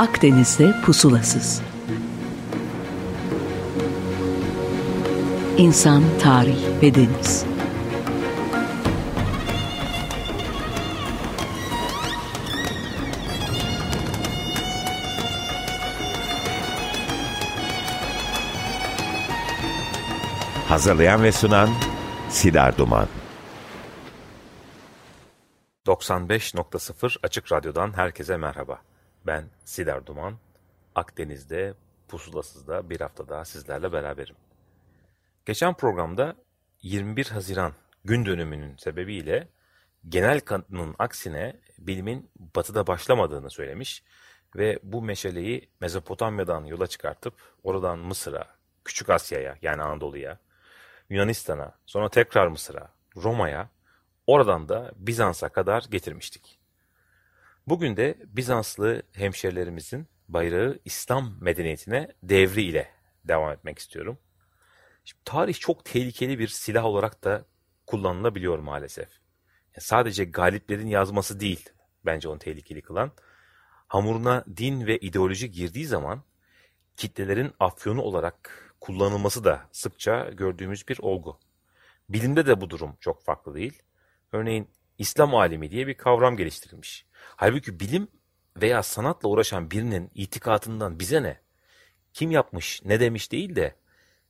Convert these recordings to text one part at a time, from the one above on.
Akdeniz'de pusulasız. İnsan, tarih ve deniz. Hazırlayan ve sunan Sidar Duman. 95.0 Açık Radyo'dan herkese merhaba. Ben Sidar Duman. Akdeniz'de Pusulasız'da bir hafta daha sizlerle beraberim. Geçen programda 21 Haziran gün dönümünün sebebiyle genel kanının aksine bilimin batıda başlamadığını söylemiş ve bu meşaleyi Mezopotamya'dan yola çıkartıp oradan Mısır'a, Küçük Asya'ya yani Anadolu'ya, Yunanistan'a, sonra tekrar Mısır'a, Roma'ya, oradan da Bizans'a kadar getirmiştik. Bugün de Bizanslı hemşerilerimizin bayrağı İslam medeniyetine devri ile devam etmek istiyorum. Şimdi, tarih çok tehlikeli bir silah olarak da kullanılabiliyor maalesef. Yani sadece galiplerin yazması değil bence onu tehlikeli kılan. Hamuruna din ve ideoloji girdiği zaman kitlelerin afyonu olarak kullanılması da sıkça gördüğümüz bir olgu. Bilimde de bu durum çok farklı değil. Örneğin İslam alimi diye bir kavram geliştirilmiş. Halbuki bilim veya sanatla uğraşan birinin itikatından bize ne? Kim yapmış, ne demiş değil de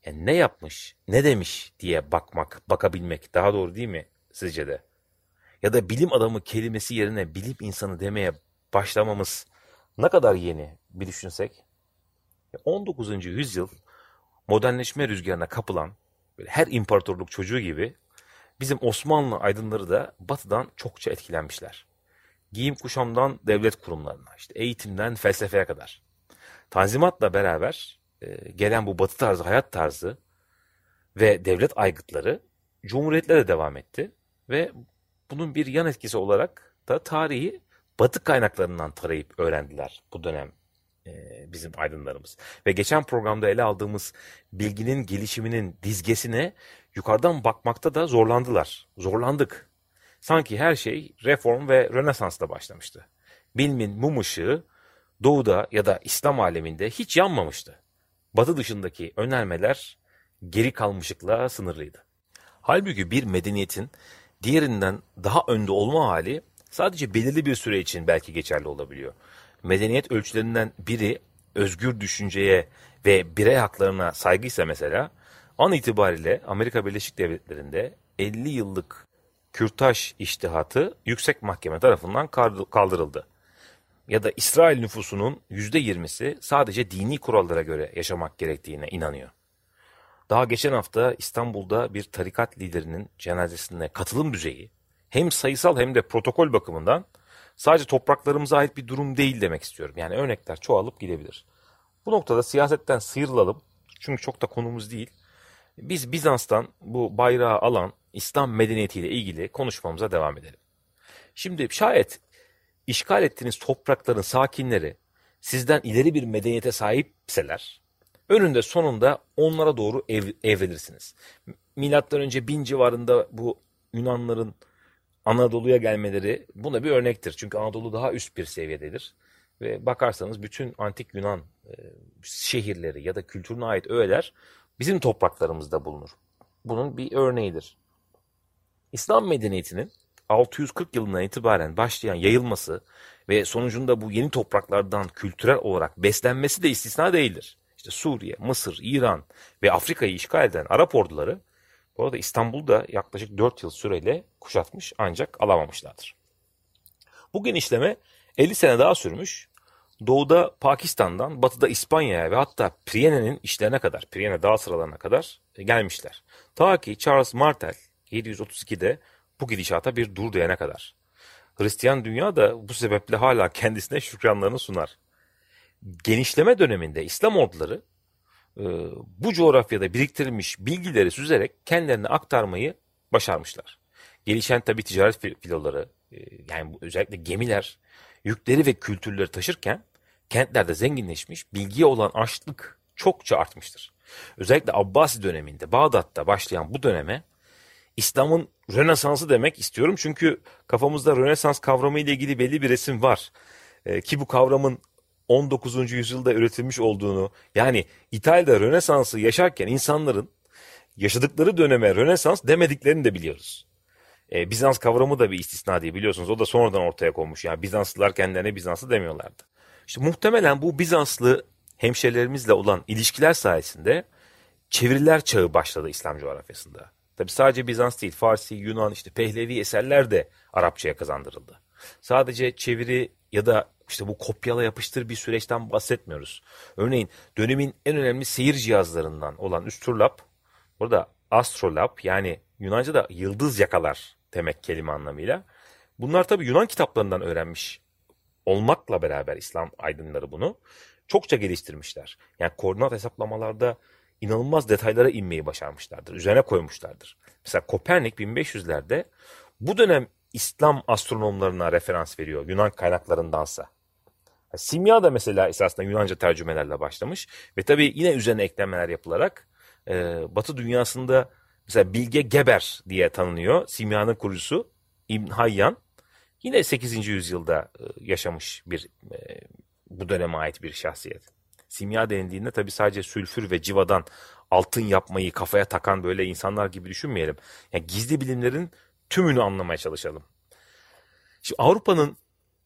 yani ne yapmış, ne demiş diye bakmak, bakabilmek daha doğru değil mi sizce de? Ya da bilim adamı kelimesi yerine bilim insanı demeye başlamamız ne kadar yeni bir düşünsek? 19. yüzyıl modernleşme rüzgarına kapılan her imparatorluk çocuğu gibi bizim Osmanlı aydınları da batıdan çokça etkilenmişler. Giyim kuşamdan devlet kurumlarına, işte eğitimden felsefeye kadar. Tanzimatla beraber e, gelen bu batı tarzı hayat tarzı ve devlet aygıtları cumhuriyetlere devam etti ve bunun bir yan etkisi olarak da tarihi batı kaynaklarından tarayıp öğrendiler bu dönem bizim aydınlarımız. Ve geçen programda ele aldığımız bilginin gelişiminin dizgesine yukarıdan bakmakta da zorlandılar. Zorlandık. Sanki her şey reform ve rönesansla başlamıştı. Bilimin mum ışığı doğuda ya da İslam aleminde hiç yanmamıştı. Batı dışındaki önermeler geri kalmışlıkla sınırlıydı. Halbuki bir medeniyetin diğerinden daha önde olma hali sadece belirli bir süre için belki geçerli olabiliyor medeniyet ölçülerinden biri özgür düşünceye ve birey haklarına saygıysa mesela an itibariyle Amerika Birleşik Devletleri'nde 50 yıllık kürtaj iştihatı yüksek mahkeme tarafından kaldırıldı. Ya da İsrail nüfusunun %20'si sadece dini kurallara göre yaşamak gerektiğine inanıyor. Daha geçen hafta İstanbul'da bir tarikat liderinin cenazesine katılım düzeyi hem sayısal hem de protokol bakımından sadece topraklarımıza ait bir durum değil demek istiyorum. Yani örnekler çoğalıp gidebilir. Bu noktada siyasetten sıyrılalım. Çünkü çok da konumuz değil. Biz Bizans'tan bu bayrağı alan İslam medeniyetiyle ilgili konuşmamıza devam edelim. Şimdi şayet işgal ettiğiniz toprakların sakinleri sizden ileri bir medeniyete sahipseler, önünde sonunda onlara doğru ev, evrilirsiniz. Milattan önce bin civarında bu Yunanların Anadolu'ya gelmeleri buna bir örnektir. Çünkü Anadolu daha üst bir seviyededir. Ve bakarsanız bütün antik Yunan e, şehirleri ya da kültürüne ait öğeler bizim topraklarımızda bulunur. Bunun bir örneğidir. İslam medeniyetinin 640 yılından itibaren başlayan yayılması ve sonucunda bu yeni topraklardan kültürel olarak beslenmesi de istisna değildir. İşte Suriye, Mısır, İran ve Afrika'yı işgal eden Arap orduları bu arada İstanbul'da yaklaşık 4 yıl süreyle kuşatmış ancak alamamışlardır. Bu genişleme 50 sene daha sürmüş. Doğuda Pakistan'dan, batıda İspanya'ya ve hatta Priene'nin işlerine kadar, Priene dağ sıralarına kadar gelmişler. Ta ki Charles Martel 732'de bu gidişata bir dur diyene kadar. Hristiyan dünya da bu sebeple hala kendisine şükranlarını sunar. Genişleme döneminde İslam orduları e, bu coğrafyada biriktirilmiş bilgileri süzerek kendilerine aktarmayı başarmışlar. Gelişen tabi ticaret filoları, e, yani özellikle gemiler, yükleri ve kültürleri taşırken kentlerde zenginleşmiş, bilgiye olan açlık çokça artmıştır. Özellikle Abbasi döneminde Bağdat'ta başlayan bu döneme İslam'ın Rönesansı demek istiyorum. Çünkü kafamızda Rönesans kavramı ile ilgili belli bir resim var. E, ki bu kavramın 19. yüzyılda üretilmiş olduğunu yani İtalya'da Rönesans'ı yaşarken insanların yaşadıkları döneme Rönesans demediklerini de biliyoruz. Ee, Bizans kavramı da bir istisna diye biliyorsunuz. O da sonradan ortaya konmuş. Yani Bizanslılar kendilerine Bizanslı demiyorlardı. İşte muhtemelen bu Bizanslı hemşerilerimizle olan ilişkiler sayesinde çeviriler çağı başladı İslam coğrafyasında. Tabi sadece Bizans değil, Farsi, Yunan, işte Pehlevi eserler de Arapçaya kazandırıldı. Sadece çeviri ya da işte bu kopyala yapıştır bir süreçten bahsetmiyoruz. Örneğin dönemin en önemli seyir cihazlarından olan Üstürlap, burada astrolab yani Yunanca'da yıldız yakalar demek kelime anlamıyla. Bunlar tabi Yunan kitaplarından öğrenmiş olmakla beraber İslam aydınları bunu çokça geliştirmişler. Yani koordinat hesaplamalarda inanılmaz detaylara inmeyi başarmışlardır. Üzerine koymuşlardır. Mesela Kopernik 1500'lerde bu dönem İslam astronomlarına referans veriyor Yunan kaynaklarındansa. Simya da mesela esasında Yunanca tercümelerle başlamış ve tabii yine üzerine eklemeler yapılarak e, Batı dünyasında mesela Bilge Geber diye tanınıyor. Simyanın kurucusu İbn Hayyan yine 8. yüzyılda e, yaşamış bir e, bu döneme ait bir şahsiyet. Simya denildiğinde tabii sadece sülfür ve civadan altın yapmayı kafaya takan böyle insanlar gibi düşünmeyelim. Yani gizli bilimlerin tümünü anlamaya çalışalım. Şimdi Avrupa'nın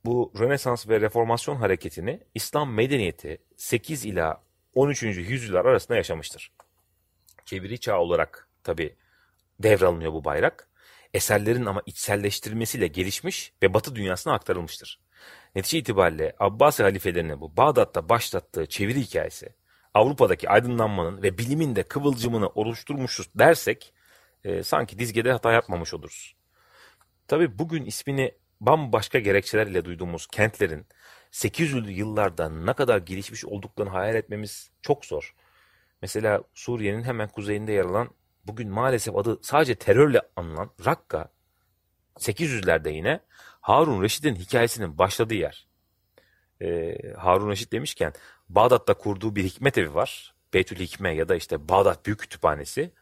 bu Rönesans ve Reformasyon hareketini İslam medeniyeti 8 ila 13. yüzyıllar arasında yaşamıştır. Çeviri çağı olarak tabi devralınıyor bu bayrak. Eserlerin ama içselleştirilmesiyle gelişmiş ve Batı dünyasına aktarılmıştır. Netice itibariyle Abbasi halifelerinin bu Bağdat'ta başlattığı çeviri hikayesi Avrupa'daki aydınlanmanın ve bilimin de kıvılcımını oluşturmuşuz dersek e, sanki dizgede hata yapmamış oluruz. Tabi bugün ismini bambaşka gerekçelerle duyduğumuz kentlerin 800'lü yıllarda ne kadar gelişmiş olduklarını hayal etmemiz çok zor. Mesela Suriye'nin hemen kuzeyinde yer alan bugün maalesef adı sadece terörle anılan Rakka 800'lerde yine Harun Reşit'in hikayesinin başladığı yer. Ee, Harun Reşit demişken Bağdat'ta kurduğu bir hikmet evi var. Beytül Hikme ya da işte Bağdat Büyük Kütüphanesi.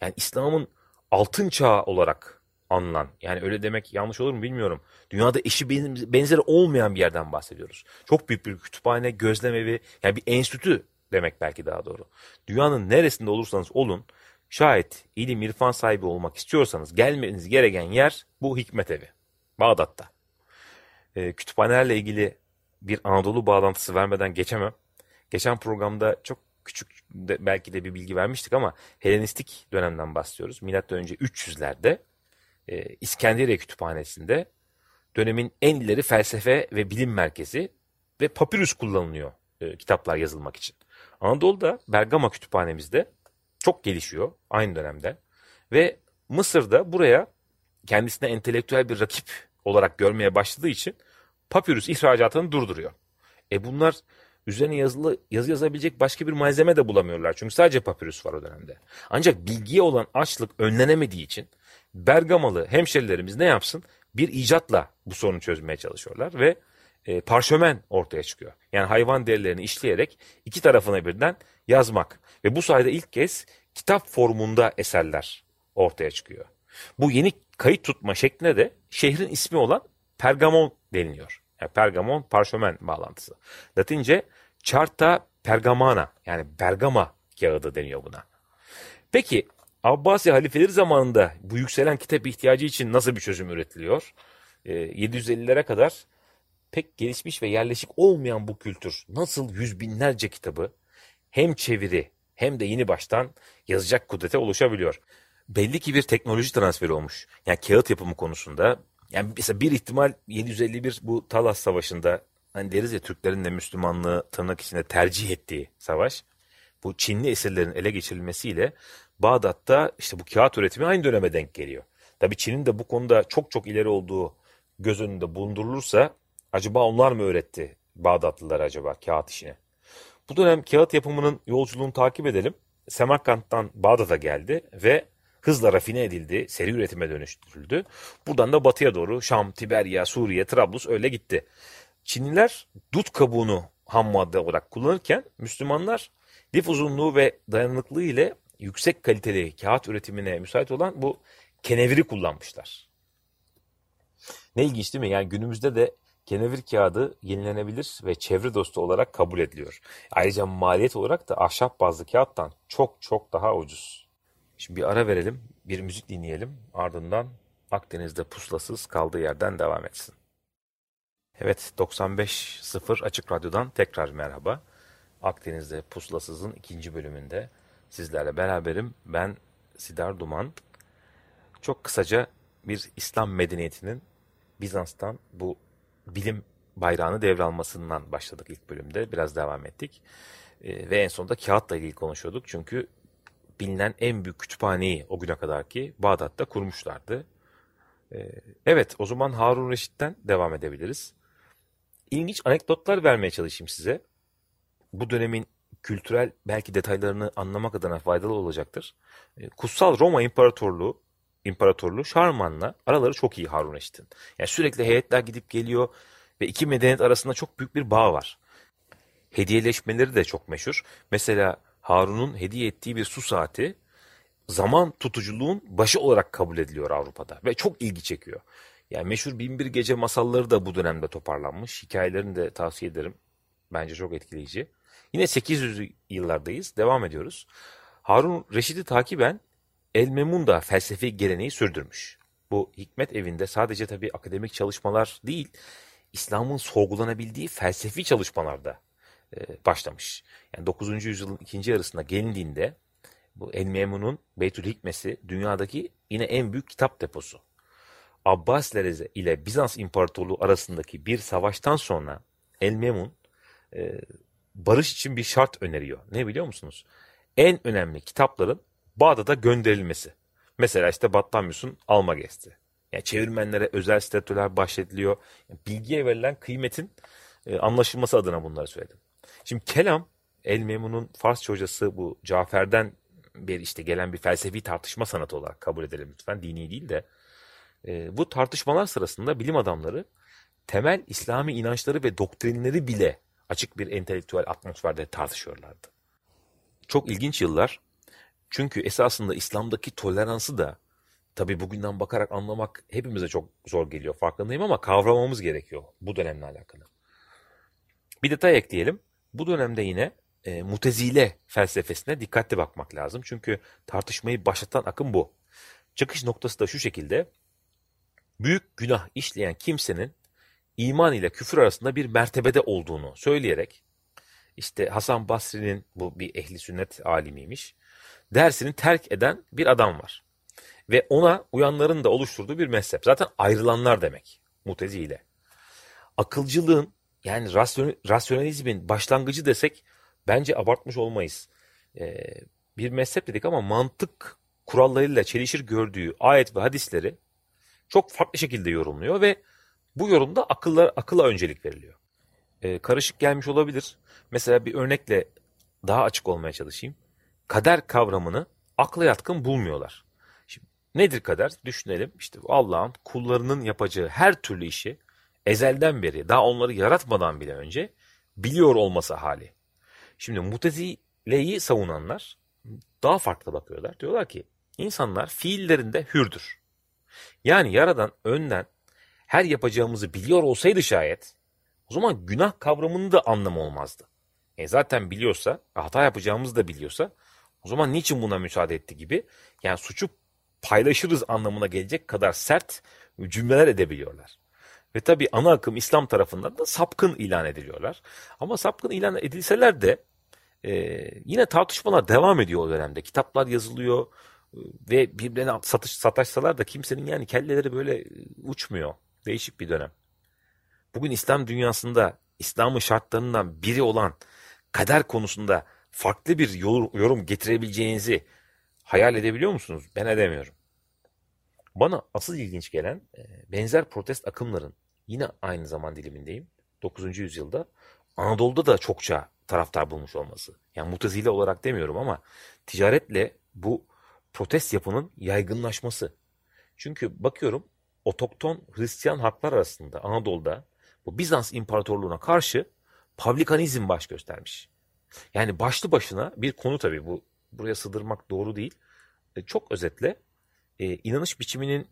Yani İslam'ın altın çağı olarak anılan yani öyle demek yanlış olur mu bilmiyorum. Dünyada eşi benzeri olmayan bir yerden bahsediyoruz. Çok büyük bir kütüphane, gözlem evi yani bir enstitü demek belki daha doğru. Dünyanın neresinde olursanız olun şayet ilim irfan sahibi olmak istiyorsanız gelmeniz gereken yer bu hikmet evi. Bağdat'ta. Ee, kütüphanelerle ilgili bir Anadolu bağlantısı vermeden geçemem. Geçen programda çok küçük de, belki de bir bilgi vermiştik ama Helenistik dönemden bahsediyoruz. Milattan önce 300'lerde e, İskenderiye Kütüphanesi'nde dönemin en ileri felsefe ve bilim merkezi ve papirüs kullanılıyor e, kitaplar yazılmak için. Anadolu'da Bergama Kütüphanemizde çok gelişiyor aynı dönemde ve Mısır'da buraya kendisine entelektüel bir rakip olarak görmeye başladığı için papirüs ihracatını durduruyor. E bunlar üzerine yazılı, yazı yazabilecek başka bir malzeme de bulamıyorlar. Çünkü sadece papirüs var o dönemde. Ancak bilgiye olan açlık önlenemediği için Bergamalı hemşerilerimiz ne yapsın? Bir icatla bu sorunu çözmeye çalışıyorlar ve e, parşömen ortaya çıkıyor. Yani hayvan derilerini işleyerek iki tarafına birden yazmak. Ve bu sayede ilk kez kitap formunda eserler ortaya çıkıyor. Bu yeni kayıt tutma şekline de şehrin ismi olan Pergamon deniliyor. Yani Pergamon parşömen bağlantısı. Latince Charta Pergamana yani Bergama kağıdı deniyor buna. Peki Abbasi halifeleri zamanında bu yükselen kitap ihtiyacı için nasıl bir çözüm üretiliyor? E, ee, 750'lere kadar pek gelişmiş ve yerleşik olmayan bu kültür nasıl yüz binlerce kitabı hem çeviri hem de yeni baştan yazacak kudrete ulaşabiliyor. Belli ki bir teknoloji transferi olmuş. Yani kağıt yapımı konusunda yani mesela bir ihtimal 751 bu Talas Savaşı'nda hani deriz ya Türklerin de Müslümanlığı tırnak içinde tercih ettiği savaş. Bu Çinli esirlerin ele geçirilmesiyle Bağdat'ta işte bu kağıt üretimi aynı döneme denk geliyor. Tabi Çin'in de bu konuda çok çok ileri olduğu göz önünde bulundurulursa acaba onlar mı öğretti Bağdatlılar acaba kağıt işini? Bu dönem kağıt yapımının yolculuğunu takip edelim. Semerkant'tan Bağdat'a geldi ve hızla rafine edildi, seri üretime dönüştürüldü. Buradan da batıya doğru Şam, Tiberya, Suriye, Trablus öyle gitti. Çinliler dut kabuğunu ham madde olarak kullanırken Müslümanlar lif uzunluğu ve dayanıklılığı ile yüksek kaliteli kağıt üretimine müsait olan bu keneviri kullanmışlar. Ne ilginç değil mi? Yani günümüzde de kenevir kağıdı yenilenebilir ve çevre dostu olarak kabul ediliyor. Ayrıca maliyet olarak da ahşap bazlı kağıttan çok çok daha ucuz. Şimdi bir ara verelim, bir müzik dinleyelim. Ardından Akdeniz'de pusulasız kaldığı yerden devam etsin. Evet 95.0 Açık Radyo'dan tekrar merhaba. Akdeniz'de Pusulasız'ın ikinci bölümünde sizlerle beraberim. Ben Sidar Duman. Çok kısaca bir İslam medeniyetinin Bizans'tan bu bilim bayrağını devralmasından başladık ilk bölümde. Biraz devam ettik. E, ve en sonunda kağıtla ilgili konuşuyorduk. Çünkü bilinen en büyük kütüphaneyi o güne kadar ki Bağdat'ta kurmuşlardı. E, evet o zaman Harun Reşit'ten devam edebiliriz. İlginç anekdotlar vermeye çalışayım size. Bu dönemin kültürel belki detaylarını anlamak adına faydalı olacaktır. E, Kutsal Roma İmparatorluğu İmparatorluğu Şarman'la araları çok iyi Harun Reşit'in. Yani sürekli heyetler gidip geliyor ve iki medeniyet arasında çok büyük bir bağ var. Hediyeleşmeleri de çok meşhur. Mesela Harun'un hediye ettiği bir su saati zaman tutuculuğun başı olarak kabul ediliyor Avrupa'da ve çok ilgi çekiyor. Yani meşhur Binbir Gece masalları da bu dönemde toparlanmış. Hikayelerini de tavsiye ederim. Bence çok etkileyici. Yine 800 yıllardayız. Devam ediyoruz. Harun Reşit'i takiben El Memun da felsefi geleneği sürdürmüş. Bu hikmet evinde sadece tabii akademik çalışmalar değil, İslam'ın sorgulanabildiği felsefi çalışmalarda başlamış. Yani 9. yüzyılın ikinci yarısına gelindiğinde bu El Memun'un Beytül Hikmesi dünyadaki yine en büyük kitap deposu. Abbasiler ile Bizans İmparatorluğu arasındaki bir savaştan sonra El Memun e, barış için bir şart öneriyor. Ne biliyor musunuz? En önemli kitapların Bağdat'a gönderilmesi. Mesela işte Batlamyus'un alma gesti. Yani çevirmenlere özel statüler bahşediliyor. Yani bilgiye verilen kıymetin e, anlaşılması adına bunları söyledim. Şimdi kelam El Memun'un Farsça hocası bu Cafer'den bir işte gelen bir felsefi tartışma sanatı olarak kabul edelim lütfen. Dini değil de. E, bu tartışmalar sırasında bilim adamları temel İslami inançları ve doktrinleri bile açık bir entelektüel atmosferde tartışıyorlardı. Çok ilginç yıllar. Çünkü esasında İslam'daki toleransı da tabi bugünden bakarak anlamak hepimize çok zor geliyor farkındayım ama kavramamız gerekiyor bu dönemle alakalı. Bir detay ekleyelim. Bu dönemde yine e, mutezile felsefesine dikkatli bakmak lazım. Çünkü tartışmayı başlatan akım bu. Çıkış noktası da şu şekilde. Büyük günah işleyen kimsenin iman ile küfür arasında bir mertebede olduğunu söyleyerek işte Hasan Basri'nin bu bir ehli sünnet alimiymiş. Dersini terk eden bir adam var. Ve ona uyanların da oluşturduğu bir mezhep. Zaten ayrılanlar demek mutezile. Akılcılığın yani rasyonalizmin başlangıcı desek bence abartmış olmayız. Ee, bir mezhep dedik ama mantık kurallarıyla çelişir gördüğü ayet ve hadisleri çok farklı şekilde yorumluyor ve bu yorumda akıllar, akıla öncelik veriliyor. Ee, karışık gelmiş olabilir. Mesela bir örnekle daha açık olmaya çalışayım. Kader kavramını akla yatkın bulmuyorlar. Şimdi, nedir kader? Düşünelim. İşte Allah'ın kullarının yapacağı her türlü işi ezelden beri, daha onları yaratmadan bile önce biliyor olması hali. Şimdi mutezileyi savunanlar daha farklı bakıyorlar. Diyorlar ki insanlar fiillerinde hürdür. Yani yaradan önden her yapacağımızı biliyor olsaydı şayet o zaman günah kavramının da anlamı olmazdı. E zaten biliyorsa, hata yapacağımızı da biliyorsa o zaman niçin buna müsaade etti gibi yani suçu paylaşırız anlamına gelecek kadar sert cümleler edebiliyorlar. Ve tabi ana akım İslam tarafından da sapkın ilan ediliyorlar. Ama sapkın ilan edilseler de e, yine tartışmalar devam ediyor o dönemde. Kitaplar yazılıyor e, ve birbirine satış, sataşsalar da kimsenin yani kelleleri böyle uçmuyor. Değişik bir dönem. Bugün İslam dünyasında İslam'ın şartlarından biri olan kader konusunda farklı bir yorum getirebileceğinizi hayal edebiliyor musunuz? Ben edemiyorum. Bana asıl ilginç gelen e, benzer protest akımların yine aynı zaman dilimindeyim. 9. yüzyılda Anadolu'da da çokça taraftar bulmuş olması. Yani mutezile olarak demiyorum ama ticaretle bu protest yapının yaygınlaşması. Çünkü bakıyorum otokton Hristiyan halklar arasında Anadolu'da bu Bizans İmparatorluğu'na karşı publikanizm baş göstermiş. Yani başlı başına bir konu tabii bu buraya sığdırmak doğru değil. E, çok özetle e, inanış biçiminin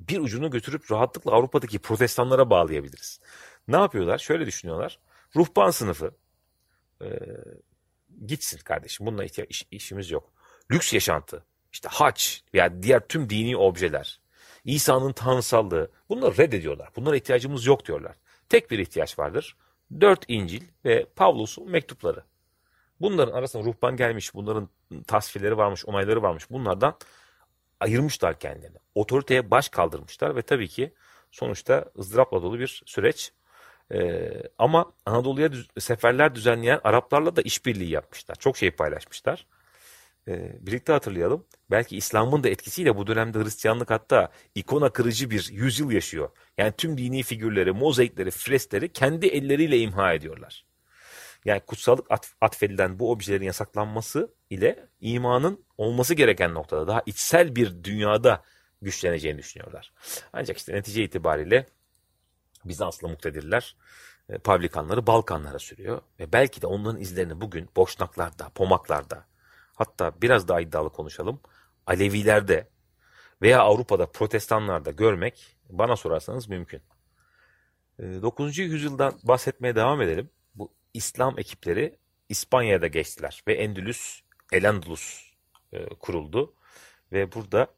bir ucunu götürüp rahatlıkla Avrupa'daki protestanlara bağlayabiliriz. Ne yapıyorlar? Şöyle düşünüyorlar. Ruhban sınıfı e, gitsin kardeşim bununla ihtiyaç, iş, işimiz yok. Lüks yaşantı, işte haç veya diğer tüm dini objeler, İsa'nın tanrısallığı bunları reddediyorlar. Bunlara ihtiyacımız yok diyorlar. Tek bir ihtiyaç vardır. Dört İncil ve Pavlus'un mektupları. Bunların arasında ruhban gelmiş, bunların tasvirleri varmış, onayları varmış. Bunlardan ayırmışlar kendilerini. Otoriteye baş kaldırmışlar ve tabii ki sonuçta ızdırapla dolu bir süreç. Ee, ama Anadolu'ya düz- seferler düzenleyen Araplarla da işbirliği yapmışlar. Çok şey paylaşmışlar. Ee, birlikte hatırlayalım. Belki İslam'ın da etkisiyle bu dönemde Hristiyanlık hatta ikona kırıcı bir yüzyıl yaşıyor. Yani tüm dini figürleri, mozaikleri, freskleri kendi elleriyle imha ediyorlar. Yani kutsallık atf- atfedilen bu objelerin yasaklanması ile imanın olması gereken noktada daha içsel bir dünyada güçleneceğini düşünüyorlar. Ancak işte netice itibariyle Bizanslı muktedirler e, Pavlikanları Balkanlara sürüyor ve belki de onların izlerini bugün Boşnaklarda, Pomaklarda hatta biraz daha iddialı konuşalım Alevilerde veya Avrupa'da protestanlarda görmek bana sorarsanız mümkün. E, 9. yüzyıldan bahsetmeye devam edelim. İslam ekipleri İspanya'da geçtiler ve Endülüs, El-Andalus e, kuruldu ve burada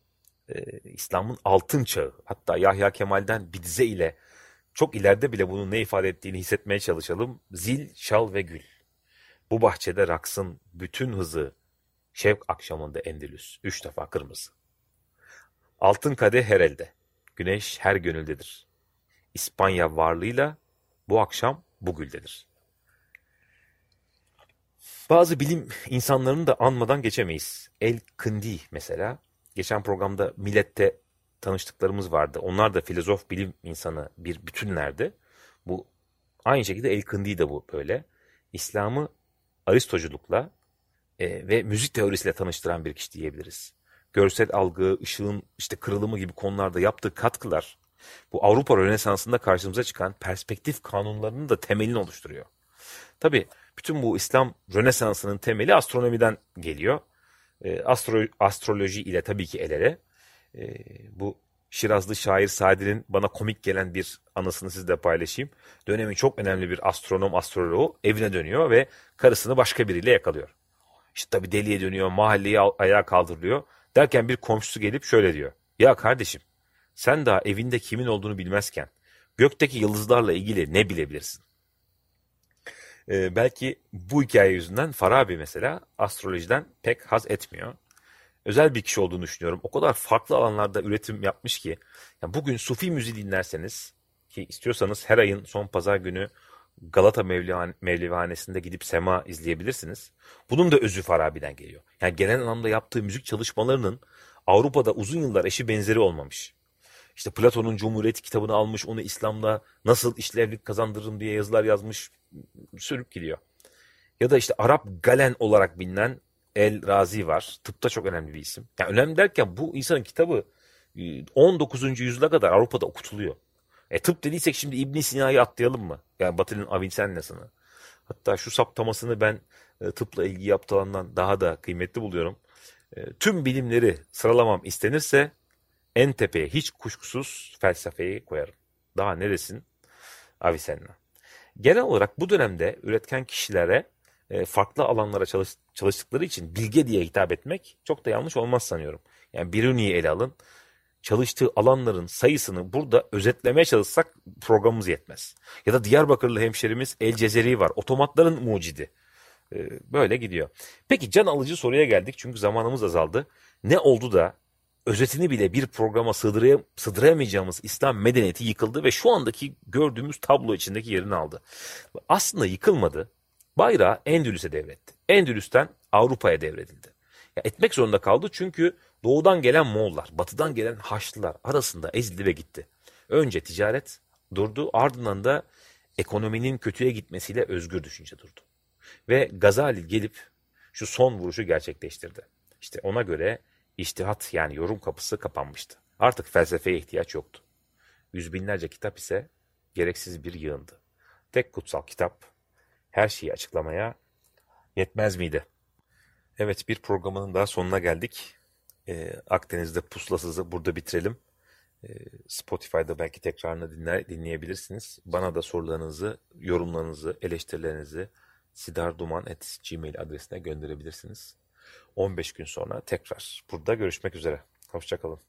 e, İslam'ın altın çağı hatta Yahya Kemal'den bir dize ile çok ileride bile bunun ne ifade ettiğini hissetmeye çalışalım. Zil, şal ve gül. Bu bahçede raksın bütün hızı, şevk akşamında Endülüs, üç defa kırmızı. Altın kadeh her elde, güneş her gönüldedir. İspanya varlığıyla bu akşam bu güldedir. Bazı bilim insanlarını da anmadan geçemeyiz. El Kindi mesela. Geçen programda Millet'te tanıştıklarımız vardı. Onlar da filozof bilim insanı bir bütünlerdi. Bu aynı şekilde El Kindi de bu böyle. İslam'ı Aristoculukla e, ve müzik teorisiyle tanıştıran bir kişi diyebiliriz. Görsel algı, ışığın işte kırılımı gibi konularda yaptığı katkılar bu Avrupa Rönesansı'nda karşımıza çıkan perspektif kanunlarının da temelini oluşturuyor. Tabi bütün bu İslam Rönesansı'nın temeli astronomiden geliyor. E, astro, astroloji ile tabii ki el ele. E, bu Şirazlı şair Sadi'nin bana komik gelen bir anısını sizle paylaşayım. Dönemin çok önemli bir astronom astroloğu evine dönüyor ve karısını başka biriyle yakalıyor. İşte tabii deliye dönüyor, mahalleyi al- ayağa kaldırılıyor. Derken bir komşusu gelip şöyle diyor. Ya kardeşim sen daha evinde kimin olduğunu bilmezken gökteki yıldızlarla ilgili ne bilebilirsin? Ee, belki bu hikaye yüzünden Farabi mesela astrolojiden pek haz etmiyor. Özel bir kişi olduğunu düşünüyorum. O kadar farklı alanlarda üretim yapmış ki. Yani bugün Sufi müziği dinlerseniz ki istiyorsanız her ayın son pazar günü Galata Mevlihan- gidip sema izleyebilirsiniz. Bunun da özü Farabi'den geliyor. Yani genel anlamda yaptığı müzik çalışmalarının Avrupa'da uzun yıllar eşi benzeri olmamış. İşte Platon'un Cumhuriyeti kitabını almış, onu İslam'da nasıl işlevlik kazandırırım diye yazılar yazmış, sürüp gidiyor. Ya da işte Arap Galen olarak bilinen El Razi var. Tıpta çok önemli bir isim. Yani önemli derken bu insanın kitabı e, 19. yüzyıla kadar Avrupa'da okutuluyor. E tıp dediysek şimdi İbn Sina'yı atlayalım mı? Yani Batı'nın Avicennes'ını. Hatta şu saptamasını ben e, tıpla ilgi yaptığı alandan daha da kıymetli buluyorum. E, tüm bilimleri sıralamam istenirse en tepeye hiç kuşkusuz felsefeyi koyarım. Daha ne desin Avicenna. Genel olarak bu dönemde üretken kişilere e, farklı alanlara çalış- çalıştıkları için bilge diye hitap etmek çok da yanlış olmaz sanıyorum. Yani Biruni'yi ele alın. Çalıştığı alanların sayısını burada özetlemeye çalışsak programımız yetmez. Ya da Diyarbakırlı hemşerimiz El Cezeri var. Otomatların mucidi. E, böyle gidiyor. Peki can alıcı soruya geldik çünkü zamanımız azaldı. Ne oldu da özetini bile bir programa sığdıraya, sığdıramayacağımız İslam medeniyeti yıkıldı ve şu andaki gördüğümüz tablo içindeki yerini aldı. Aslında yıkılmadı. Bayrağı Endülüs'e devretti. Endülüs'ten Avrupa'ya devredildi. Ya etmek zorunda kaldı çünkü doğudan gelen Moğollar, batıdan gelen Haçlılar arasında ezildi ve gitti. Önce ticaret durdu, ardından da ekonominin kötüye gitmesiyle özgür düşünce durdu. Ve Gazali gelip şu son vuruşu gerçekleştirdi. İşte ona göre İçtihat yani yorum kapısı kapanmıştı. Artık felsefeye ihtiyaç yoktu. Yüz binlerce kitap ise gereksiz bir yığındı. Tek kutsal kitap her şeyi açıklamaya yetmez miydi? Evet bir programının daha sonuna geldik. Ee, Akdeniz'de pusulasızı burada bitirelim. E, Spotify'da belki tekrarını dinler, dinleyebilirsiniz. Bana da sorularınızı, yorumlarınızı, eleştirilerinizi sidarduman.gmail adresine gönderebilirsiniz. 15 gün sonra tekrar burada görüşmek üzere. Hoşçakalın.